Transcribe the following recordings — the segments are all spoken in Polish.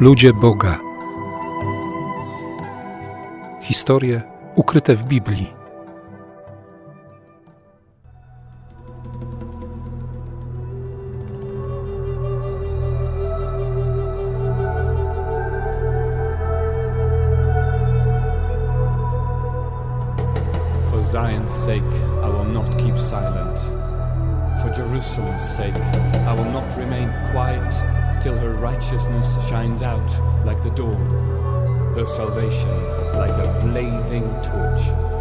Ludzie Boga. Historie ukryte w Biblii. Torch.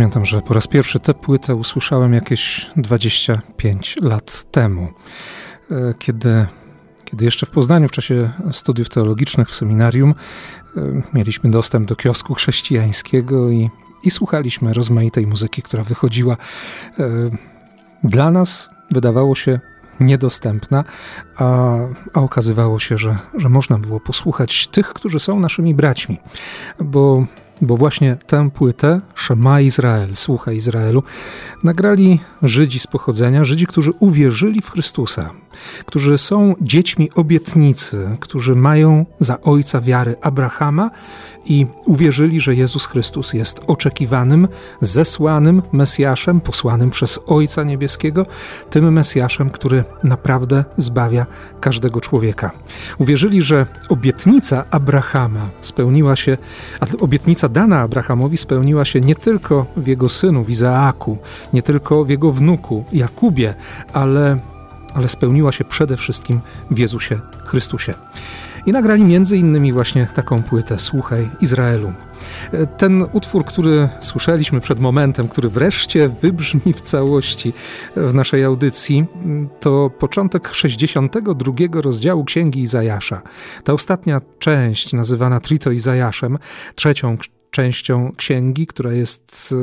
Pamiętam, że po raz pierwszy tę płytę usłyszałem jakieś 25 lat temu, e, kiedy, kiedy jeszcze w Poznaniu w czasie studiów teologicznych w seminarium e, mieliśmy dostęp do kiosku chrześcijańskiego i, i słuchaliśmy rozmaitej muzyki, która wychodziła. E, dla nas, wydawało się niedostępna, a, a okazywało się, że, że można było posłuchać tych, którzy są naszymi braćmi, bo bo właśnie tę płytę Szema Izrael, Słucha Izraelu, nagrali Żydzi z pochodzenia, Żydzi, którzy uwierzyli w Chrystusa, którzy są dziećmi obietnicy, którzy mają za ojca wiary Abrahama i uwierzyli, że Jezus Chrystus jest oczekiwanym, zesłanym Mesjaszem, posłanym przez Ojca Niebieskiego, tym Mesjaszem, który naprawdę zbawia każdego człowieka. Uwierzyli, że obietnica Abrahama spełniła się, a obietnica dana Abrahamowi spełniła się nie tylko w jego synu, w Izaaku, nie tylko w jego wnuku Jakubie, ale, ale spełniła się przede wszystkim w Jezusie Chrystusie. I nagrali między innymi właśnie taką płytę Słuchaj Izraelu. Ten utwór, który słyszeliśmy przed momentem, który wreszcie wybrzmi w całości w naszej audycji, to początek 62 rozdziału Księgi Izajasza. Ta ostatnia część, nazywana Trito Izajaszem, trzecią częścią księgi, która jest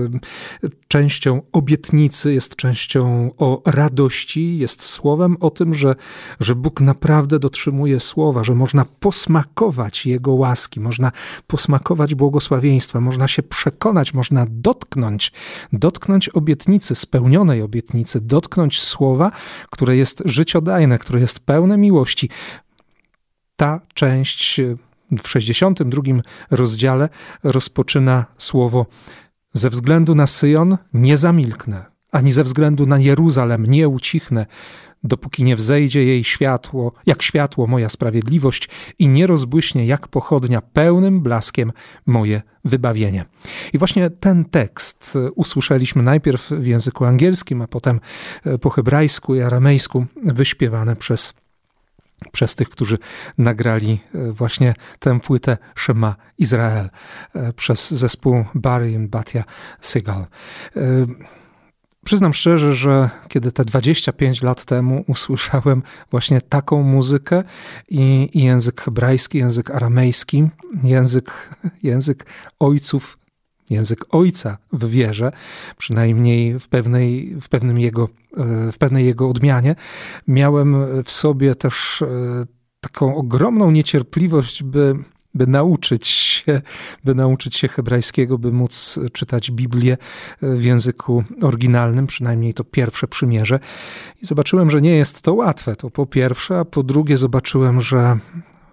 y, częścią obietnicy, jest częścią o radości, jest słowem o tym, że, że Bóg naprawdę dotrzymuje słowa, że można posmakować Jego łaski, można posmakować błogosławieństwa, można się przekonać, można dotknąć, dotknąć obietnicy, spełnionej obietnicy, dotknąć słowa, które jest życiodajne, które jest pełne miłości. Ta część w 62 rozdziale rozpoczyna słowo: Ze względu na Syjon nie zamilknę, ani ze względu na Jeruzalem nie ucichnę, dopóki nie wzejdzie jej światło, jak światło moja sprawiedliwość i nie rozbłyśnie jak pochodnia pełnym blaskiem moje wybawienie. I właśnie ten tekst usłyszeliśmy najpierw w języku angielskim, a potem po hebrajsku i aramejsku wyśpiewane przez przez tych, którzy nagrali e, właśnie tę płytę Shema Izrael e, przez zespół Barry i Batia Segal. E, przyznam szczerze, że kiedy te 25 lat temu usłyszałem właśnie taką muzykę i, i język hebrajski, język aramejski, język, język ojców język ojca w wierze, przynajmniej w pewnej, w pewnym jego, e, w pewnej jego odmianie, miałem w sobie też e, taką ogromną niecierpliwość, by, by nauczyć się, by nauczyć się hebrajskiego, by móc czytać Biblię e, w języku oryginalnym, przynajmniej to pierwsze przymierze. I zobaczyłem, że nie jest to łatwe, to po pierwsze, a po drugie zobaczyłem, że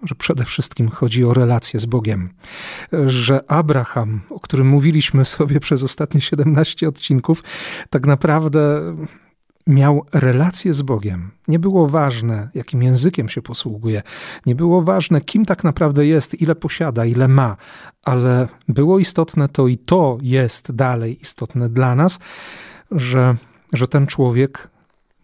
że przede wszystkim chodzi o relację z Bogiem. Że Abraham, o którym mówiliśmy sobie przez ostatnie 17 odcinków, tak naprawdę miał relację z Bogiem. Nie było ważne, jakim językiem się posługuje, nie było ważne, kim tak naprawdę jest, ile posiada, ile ma, ale było istotne to i to jest dalej istotne dla nas, że, że ten człowiek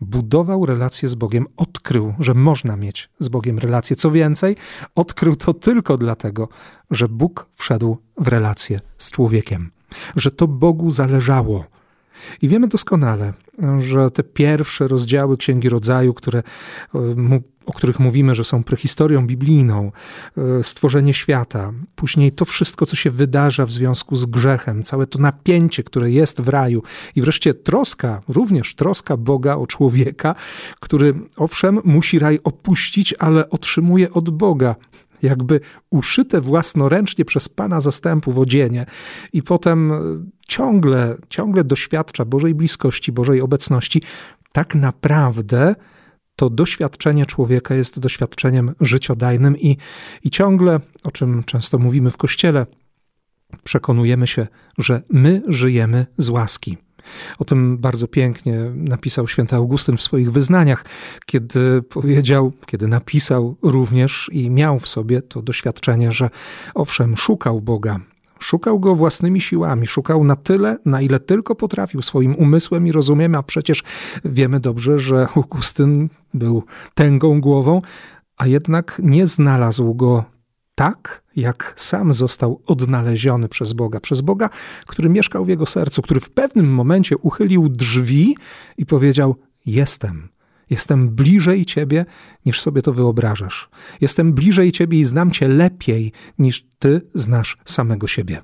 budował relację z Bogiem, odkrył, że można mieć z Bogiem relację. Co więcej, odkrył to tylko dlatego, że Bóg wszedł w relację z człowiekiem, że to Bogu zależało. I wiemy doskonale, że te pierwsze rozdziały Księgi Rodzaju, które e, o których mówimy, że są prehistorią biblijną, e, stworzenie świata, później to wszystko, co się wydarza w związku z grzechem, całe to napięcie, które jest w raju i wreszcie troska, również troska Boga o człowieka, który owszem musi raj opuścić, ale otrzymuje od Boga jakby uszyte własnoręcznie przez Pana zastępów odzienie i potem e, ciągle, ciągle doświadcza Bożej bliskości, Bożej obecności, tak naprawdę to doświadczenie człowieka jest doświadczeniem życiodajnym i, i ciągle, o czym często mówimy w kościele, przekonujemy się, że my żyjemy z łaski. O tym bardzo pięknie napisał święty Augustyn w swoich wyznaniach, kiedy powiedział, kiedy napisał również i miał w sobie to doświadczenie, że owszem, szukał Boga, Szukał go własnymi siłami, szukał na tyle, na ile tylko potrafił, swoim umysłem i rozumiem, a przecież wiemy dobrze, że Augustyn był tęgą głową, a jednak nie znalazł go tak, jak sam został odnaleziony przez Boga. Przez Boga, który mieszkał w jego sercu, który w pewnym momencie uchylił drzwi i powiedział: Jestem. Jestem bliżej Ciebie, niż sobie to wyobrażasz. Jestem bliżej Ciebie i znam Cię lepiej, niż Ty znasz samego siebie.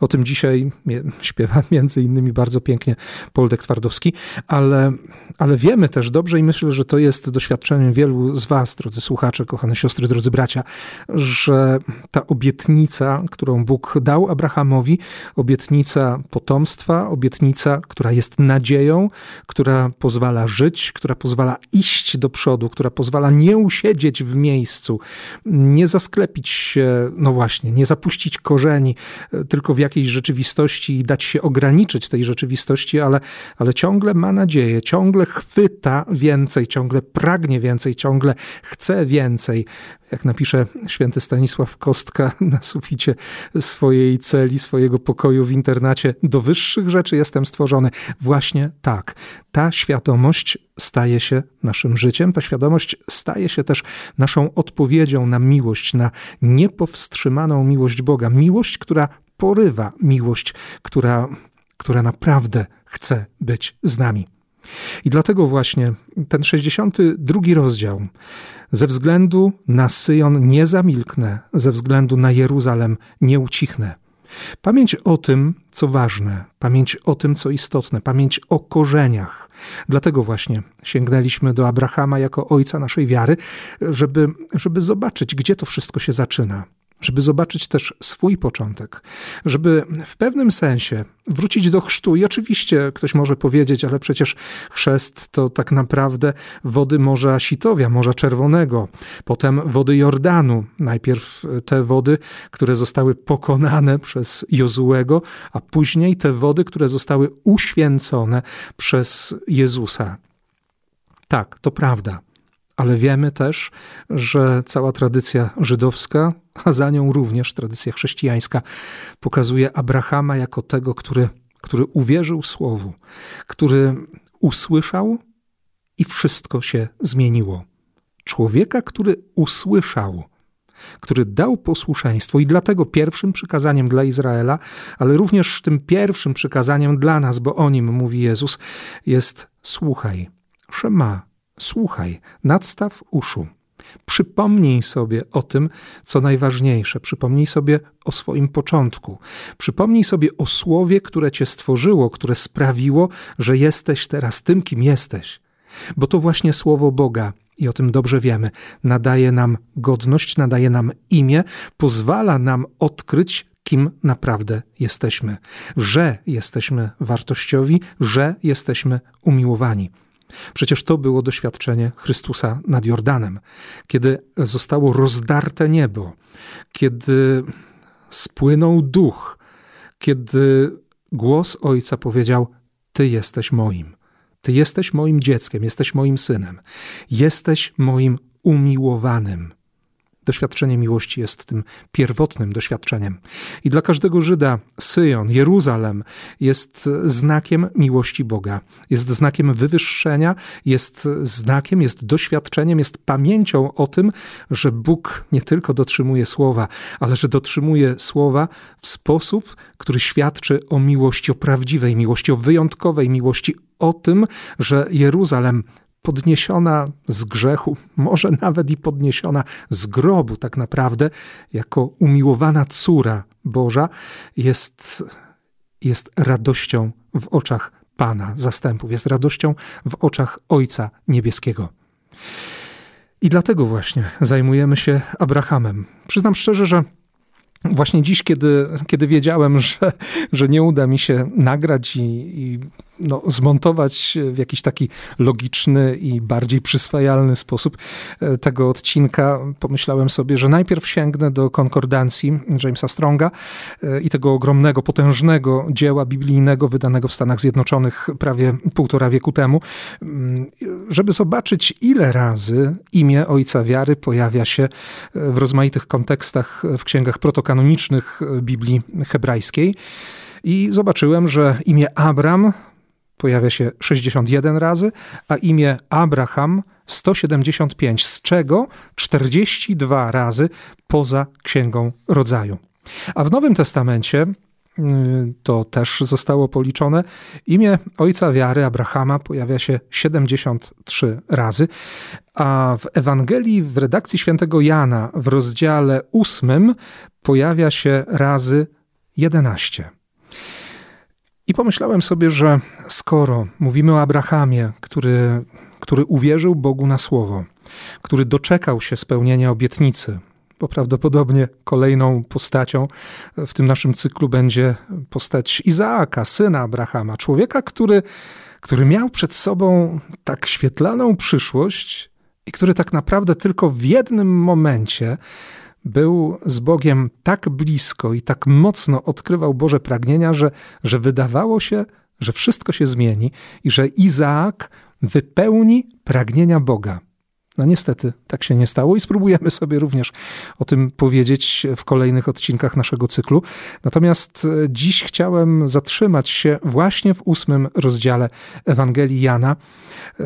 O tym dzisiaj śpiewa między innymi bardzo pięknie Poldek Twardowski, ale, ale wiemy też dobrze i myślę, że to jest doświadczeniem wielu z Was, drodzy słuchacze, kochane siostry, drodzy bracia, że ta obietnica, którą Bóg dał Abrahamowi, obietnica potomstwa, obietnica, która jest nadzieją, która pozwala żyć, która pozwala iść do przodu, która pozwala nie usiedzieć w miejscu, nie zasklepić się, no właśnie, nie zapuścić korzeni e, tylko w jakiejś rzeczywistości i dać się ograniczyć tej rzeczywistości, ale, ale ciągle ma nadzieję, ciągle chwyta więcej, ciągle pragnie więcej, ciągle chce więcej jak napisze święty Stanisław Kostka na suficie swojej celi, swojego pokoju w internacie, do wyższych rzeczy jestem stworzony. Właśnie tak. Ta świadomość staje się naszym życiem, ta świadomość staje się też naszą odpowiedzią na miłość, na niepowstrzymaną miłość Boga. Miłość, która porywa, miłość, która, która naprawdę chce być z nami. I dlatego właśnie ten 62 rozdział ze względu na Syjon nie zamilknę, ze względu na Jeruzalem nie ucichnę. Pamięć o tym, co ważne, pamięć o tym, co istotne, pamięć o korzeniach. Dlatego właśnie sięgnęliśmy do Abrahama jako ojca naszej wiary, żeby, żeby zobaczyć, gdzie to wszystko się zaczyna żeby zobaczyć też swój początek, żeby w pewnym sensie wrócić do chrztu. I oczywiście ktoś może powiedzieć, ale przecież chrzest to tak naprawdę wody Morza Sitowia, Morza Czerwonego, potem wody Jordanu. Najpierw te wody, które zostały pokonane przez Jozułego, a później te wody, które zostały uświęcone przez Jezusa. Tak, to prawda ale wiemy też, że cała tradycja żydowska, a za nią również tradycja chrześcijańska, pokazuje Abrahama jako tego, który, który uwierzył Słowu, który usłyszał i wszystko się zmieniło. Człowieka, który usłyszał, który dał posłuszeństwo i dlatego pierwszym przykazaniem dla Izraela, ale również tym pierwszym przykazaniem dla nas, bo o nim mówi Jezus, jest słuchaj, Szema, Słuchaj, nadstaw uszu. Przypomnij sobie o tym, co najważniejsze. Przypomnij sobie o swoim początku. Przypomnij sobie o słowie, które cię stworzyło, które sprawiło, że jesteś teraz tym, kim jesteś. Bo to właśnie słowo Boga, i o tym dobrze wiemy, nadaje nam godność, nadaje nam imię, pozwala nam odkryć, kim naprawdę jesteśmy, że jesteśmy wartościowi, że jesteśmy umiłowani. Przecież to było doświadczenie Chrystusa nad Jordanem, kiedy zostało rozdarte niebo, kiedy spłynął duch, kiedy głos Ojca powiedział: Ty jesteś moim, Ty jesteś moim dzieckiem, jesteś moim synem, jesteś moim umiłowanym. Doświadczenie miłości jest tym pierwotnym doświadczeniem. I dla każdego Żyda Syjon, Jeruzalem jest znakiem miłości Boga, jest znakiem wywyższenia, jest znakiem, jest doświadczeniem, jest pamięcią o tym, że Bóg nie tylko dotrzymuje słowa, ale że dotrzymuje słowa w sposób, który świadczy o miłości, o prawdziwej miłości, o wyjątkowej miłości, o tym, że Jeruzalem podniesiona z grzechu, może nawet i podniesiona z grobu, tak naprawdę, jako umiłowana córa Boża, jest, jest radością w oczach Pana zastępów, jest radością w oczach Ojca Niebieskiego. I dlatego właśnie zajmujemy się Abrahamem. Przyznam szczerze, że Właśnie dziś, kiedy, kiedy wiedziałem, że, że nie uda mi się nagrać i, i no, zmontować w jakiś taki logiczny i bardziej przyswajalny sposób e, tego odcinka, pomyślałem sobie, że najpierw sięgnę do konkordancji Jamesa Stronga e, i tego ogromnego, potężnego dzieła biblijnego wydanego w Stanach Zjednoczonych prawie półtora wieku temu, mm, żeby zobaczyć, ile razy imię Ojca Wiary pojawia się e, w rozmaitych kontekstach w księgach protokanonicznych Biblii hebrajskiej. I zobaczyłem, że imię Abram pojawia się 61 razy, a imię Abraham 175, z czego 42 razy poza Księgą Rodzaju. A w Nowym Testamencie y, to też zostało policzone. Imię ojca wiary Abrahama pojawia się 73 razy, a w Ewangelii w redakcji świętego Jana w rozdziale 8 pojawia się razy 11. I pomyślałem sobie, że skoro mówimy o Abrahamie, który, który uwierzył Bogu na słowo, który doczekał się spełnienia obietnicy, bo prawdopodobnie kolejną postacią w tym naszym cyklu będzie postać Izaaka, syna Abrahama, człowieka, który, który miał przed sobą tak świetlaną przyszłość i który tak naprawdę tylko w jednym momencie był z Bogiem tak blisko i tak mocno odkrywał Boże pragnienia, że, że wydawało się, że wszystko się zmieni i że Izaak wypełni pragnienia Boga. No niestety tak się nie stało i spróbujemy sobie również o tym powiedzieć w kolejnych odcinkach naszego cyklu. Natomiast e, dziś chciałem zatrzymać się właśnie w ósmym rozdziale Ewangelii Jana, e,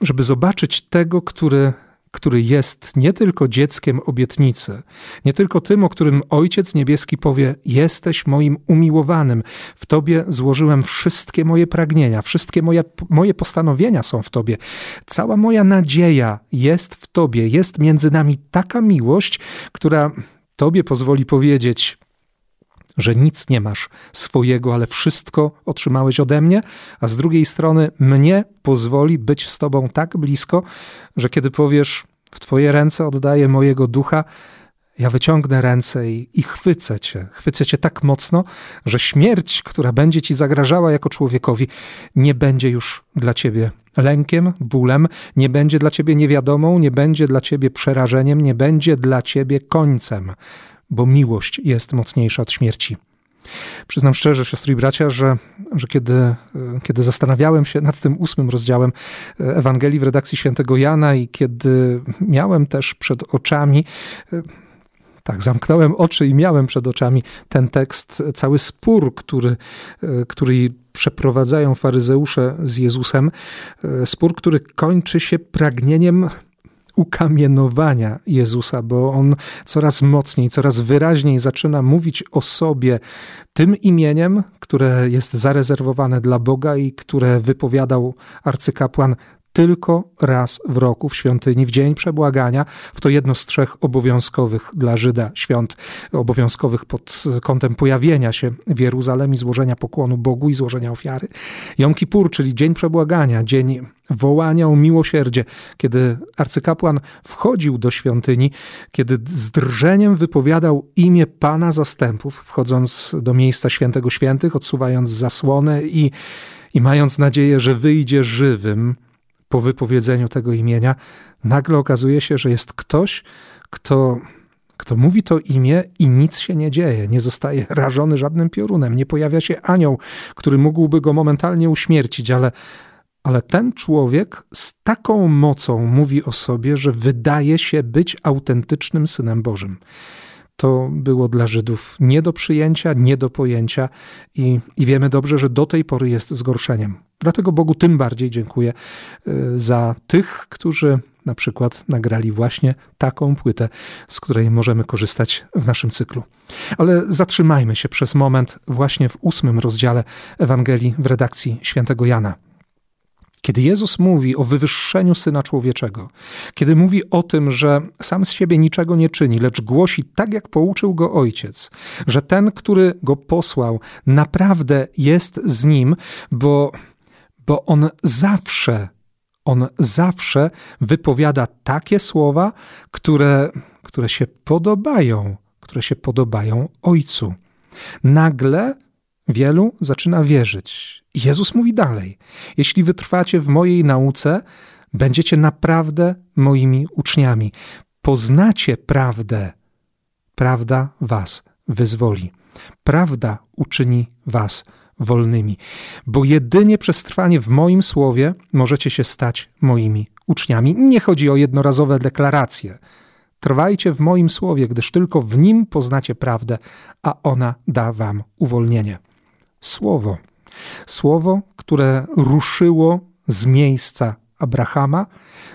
żeby zobaczyć tego, który który jest nie tylko dzieckiem obietnicy, nie tylko tym, o którym Ojciec Niebieski powie: Jesteś moim umiłowanym, w Tobie złożyłem wszystkie moje pragnienia, wszystkie moje, moje postanowienia są w Tobie, cała moja nadzieja jest w Tobie, jest między nami taka miłość, która Tobie pozwoli powiedzieć: że nic nie masz swojego, ale wszystko otrzymałeś ode mnie, a z drugiej strony mnie pozwoli być z Tobą tak blisko, że kiedy powiesz, w Twoje ręce oddaję mojego ducha, ja wyciągnę ręce i, i chwycę Cię. Chwycę Cię tak mocno, że śmierć, która będzie Ci zagrażała jako człowiekowi, nie będzie już dla Ciebie lękiem, bólem, nie będzie dla Ciebie niewiadomą, nie będzie dla Ciebie przerażeniem, nie będzie dla Ciebie końcem bo miłość jest mocniejsza od śmierci. Przyznam szczerze, siostry i bracia, że, że kiedy, kiedy zastanawiałem się nad tym ósmym rozdziałem Ewangelii w redakcji świętego Jana i kiedy miałem też przed oczami, tak, zamknąłem oczy i miałem przed oczami ten tekst, cały spór, który, który przeprowadzają faryzeusze z Jezusem, spór, który kończy się pragnieniem ukamienowania Jezusa, bo on coraz mocniej, coraz wyraźniej zaczyna mówić o sobie tym imieniem, które jest zarezerwowane dla Boga i które wypowiadał arcykapłan tylko raz w roku w świątyni, w dzień przebłagania, w to jedno z trzech obowiązkowych dla Żyda świąt, obowiązkowych pod kątem pojawienia się w Jeruzalemie, złożenia pokłonu Bogu i złożenia ofiary. Jom Kippur, czyli dzień przebłagania, dzień wołania o miłosierdzie, kiedy arcykapłan wchodził do świątyni, kiedy z drżeniem wypowiadał imię Pana zastępów, wchodząc do miejsca świętego świętych, odsuwając zasłonę i, i mając nadzieję, że wyjdzie żywym, po wypowiedzeniu tego imienia, nagle okazuje się, że jest ktoś, kto, kto mówi to imię i nic się nie dzieje, nie zostaje rażony żadnym piorunem, nie pojawia się anioł, który mógłby go momentalnie uśmiercić, ale, ale ten człowiek z taką mocą mówi o sobie, że wydaje się być autentycznym synem Bożym to było dla Żydów nie do przyjęcia, nie do pojęcia i, i wiemy dobrze, że do tej pory jest zgorszeniem. Dlatego Bogu tym bardziej dziękuję y, za tych, którzy na przykład nagrali właśnie taką płytę, z której możemy korzystać w naszym cyklu. Ale zatrzymajmy się przez moment właśnie w ósmym rozdziale Ewangelii w redakcji świętego Jana. Kiedy Jezus mówi o wywyższeniu Syna Człowieczego, kiedy mówi o tym, że sam z siebie niczego nie czyni, lecz głosi tak, jak pouczył go Ojciec, że ten, który go posłał, naprawdę jest z nim, bo, bo on zawsze, on zawsze wypowiada takie słowa, które, które się podobają, które się podobają Ojcu. Nagle wielu zaczyna wierzyć. Jezus mówi dalej: Jeśli wytrwacie w mojej nauce, będziecie naprawdę moimi uczniami. Poznacie prawdę. Prawda was wyzwoli. Prawda uczyni was wolnymi. Bo jedynie przez trwanie w moim słowie możecie się stać moimi uczniami. Nie chodzi o jednorazowe deklaracje. Trwajcie w moim słowie, gdyż tylko w nim poznacie prawdę, a ona da wam uwolnienie. Słowo Słowo, które ruszyło z miejsca Abrahama,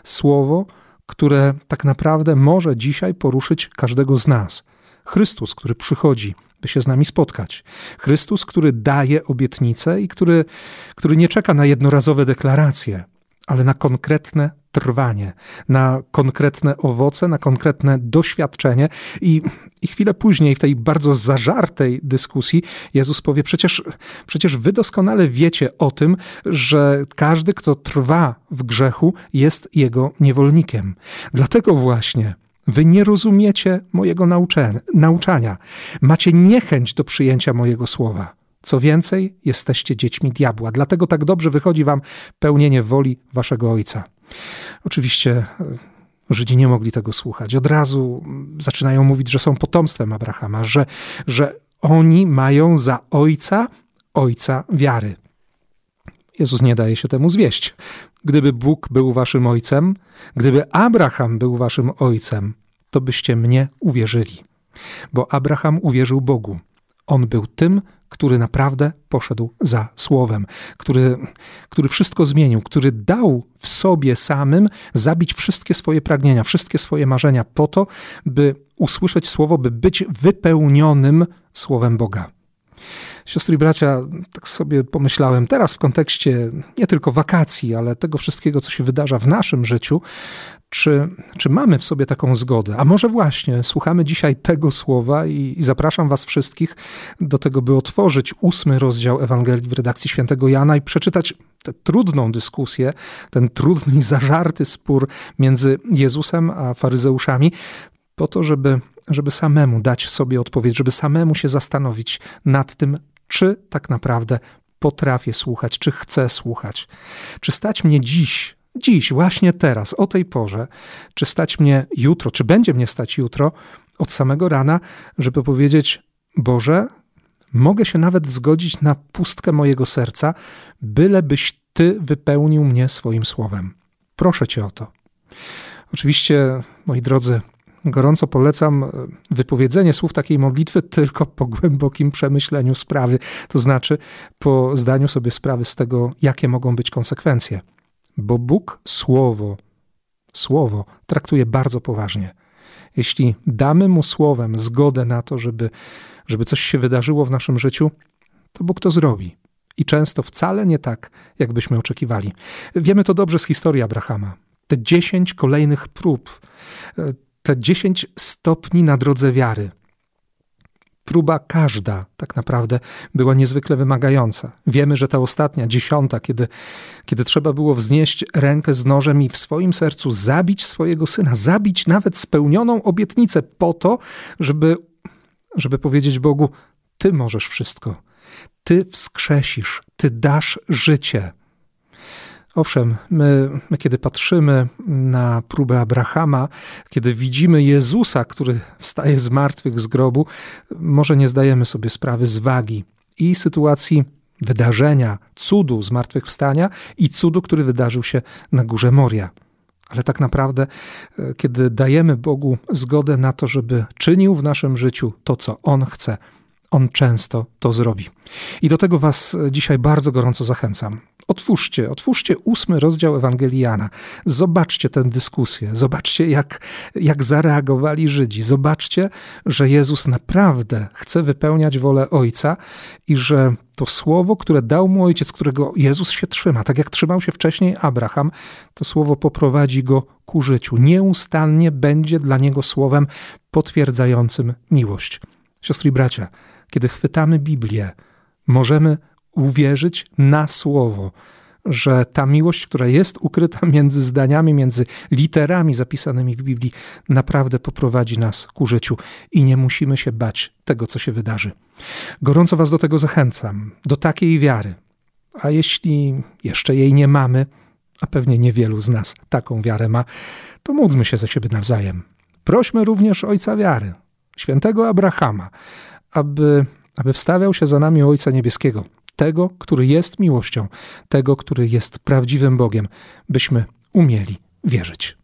słowo, które tak naprawdę może dzisiaj poruszyć każdego z nas. Chrystus, który przychodzi, by się z nami spotkać. Chrystus, który daje obietnice i który, który nie czeka na jednorazowe deklaracje, ale na konkretne trwanie, na konkretne owoce, na konkretne doświadczenie. I, I chwilę później, w tej bardzo zażartej dyskusji, Jezus powie: przecież, przecież wy doskonale wiecie o tym, że każdy, kto trwa w grzechu, jest jego niewolnikiem. Dlatego właśnie Wy nie rozumiecie mojego nauczania. Macie niechęć do przyjęcia mojego słowa. Co więcej, jesteście dziećmi diabła. Dlatego tak dobrze wychodzi wam pełnienie woli waszego ojca. Oczywiście e, Żydzi nie mogli tego słuchać. Od razu zaczynają mówić, że są potomstwem Abrahama, że, że oni mają za ojca ojca wiary. Jezus nie daje się temu zwieść. Gdyby Bóg był waszym ojcem, gdyby Abraham był waszym ojcem, to byście mnie uwierzyli. Bo Abraham uwierzył Bogu. On był tym, który naprawdę poszedł za słowem, który, który wszystko zmienił, który dał w sobie samym zabić wszystkie swoje pragnienia, wszystkie swoje marzenia po to, by usłyszeć słowo, by być wypełnionym słowem Boga. Siostry i bracia, tak sobie pomyślałem teraz w kontekście nie tylko wakacji, ale tego wszystkiego, co się wydarza w naszym życiu, czy, czy mamy w sobie taką zgodę? A może właśnie słuchamy dzisiaj tego słowa i, i, zapraszam Was wszystkich do tego, by otworzyć ósmy rozdział Ewangelii w redakcji świętego Jana i przeczytać tę trudną dyskusję, ten trudny zażarty spór między Jezusem a faryzeuszami, po to, żeby, żeby samemu dać sobie odpowiedź, żeby samemu się zastanowić nad tym, czy tak naprawdę potrafię słuchać, czy chcę słuchać. Czy stać mnie dziś, dziś, właśnie teraz, o tej porze, czy stać mnie jutro, czy będzie mnie stać jutro, od samego rana, żeby powiedzieć: Boże, mogę się nawet zgodzić na pustkę mojego serca, bylebyś Ty wypełnił mnie swoim słowem. Proszę Cię o to. Oczywiście, moi drodzy, Gorąco polecam e, wypowiedzenie słów takiej modlitwy tylko po głębokim przemyśleniu sprawy, to znaczy po zdaniu sobie sprawy z tego, jakie mogą być konsekwencje. Bo Bóg słowo, słowo traktuje bardzo poważnie. Jeśli damy mu słowem zgodę na to, żeby, żeby coś się wydarzyło w naszym życiu, to Bóg to zrobi. I często wcale nie tak, jakbyśmy oczekiwali. Wiemy to dobrze z historii Abrahama. Te dziesięć kolejnych prób, e, te dziesięć stopni na drodze wiary. Próba każda tak naprawdę była niezwykle wymagająca. Wiemy, że ta ostatnia, dziesiąta, kiedy, kiedy trzeba było wznieść rękę z nożem i w swoim sercu zabić swojego syna, zabić nawet spełnioną obietnicę po to, żeby, żeby powiedzieć Bogu: Ty możesz wszystko. Ty wskrzesisz, Ty dasz życie. Owszem, my, my, kiedy patrzymy na próbę Abrahama, kiedy widzimy Jezusa, który wstaje z martwych z grobu, może nie zdajemy sobie sprawy z wagi i sytuacji wydarzenia, cudu zmartwychwstania i cudu, który wydarzył się na górze Moria. Ale tak naprawdę, e, kiedy dajemy Bogu zgodę na to, żeby czynił w naszym życiu to, co On chce, On często to zrobi. I do tego Was dzisiaj bardzo gorąco zachęcam. Otwórzcie, otwórzcie ósmy rozdział Ewangeliana. Zobaczcie tę dyskusję, zobaczcie, jak, jak zareagowali Żydzi. Zobaczcie, że Jezus naprawdę chce wypełniać wolę Ojca i że to słowo, które dał mu Ojciec, którego Jezus się trzyma, tak jak trzymał się wcześniej Abraham, to słowo poprowadzi go ku życiu. Nieustannie będzie dla niego słowem potwierdzającym miłość. Siostry i bracia, kiedy chwytamy Biblię, możemy uwierzyć na słowo, że ta miłość, która jest ukryta między zdaniami, między literami zapisanymi w Biblii, naprawdę poprowadzi nas ku życiu i nie musimy się bać tego, co się wydarzy. Gorąco Was do tego zachęcam, do takiej wiary. A jeśli jeszcze jej nie mamy, a pewnie niewielu z nas taką wiarę ma, to módlmy się za siebie nawzajem. Prośmy również Ojca Wiary, świętego Abrahama, aby, aby wstawiał się za nami Ojca Niebieskiego, tego, który jest miłością, tego, który jest prawdziwym Bogiem, byśmy umieli wierzyć.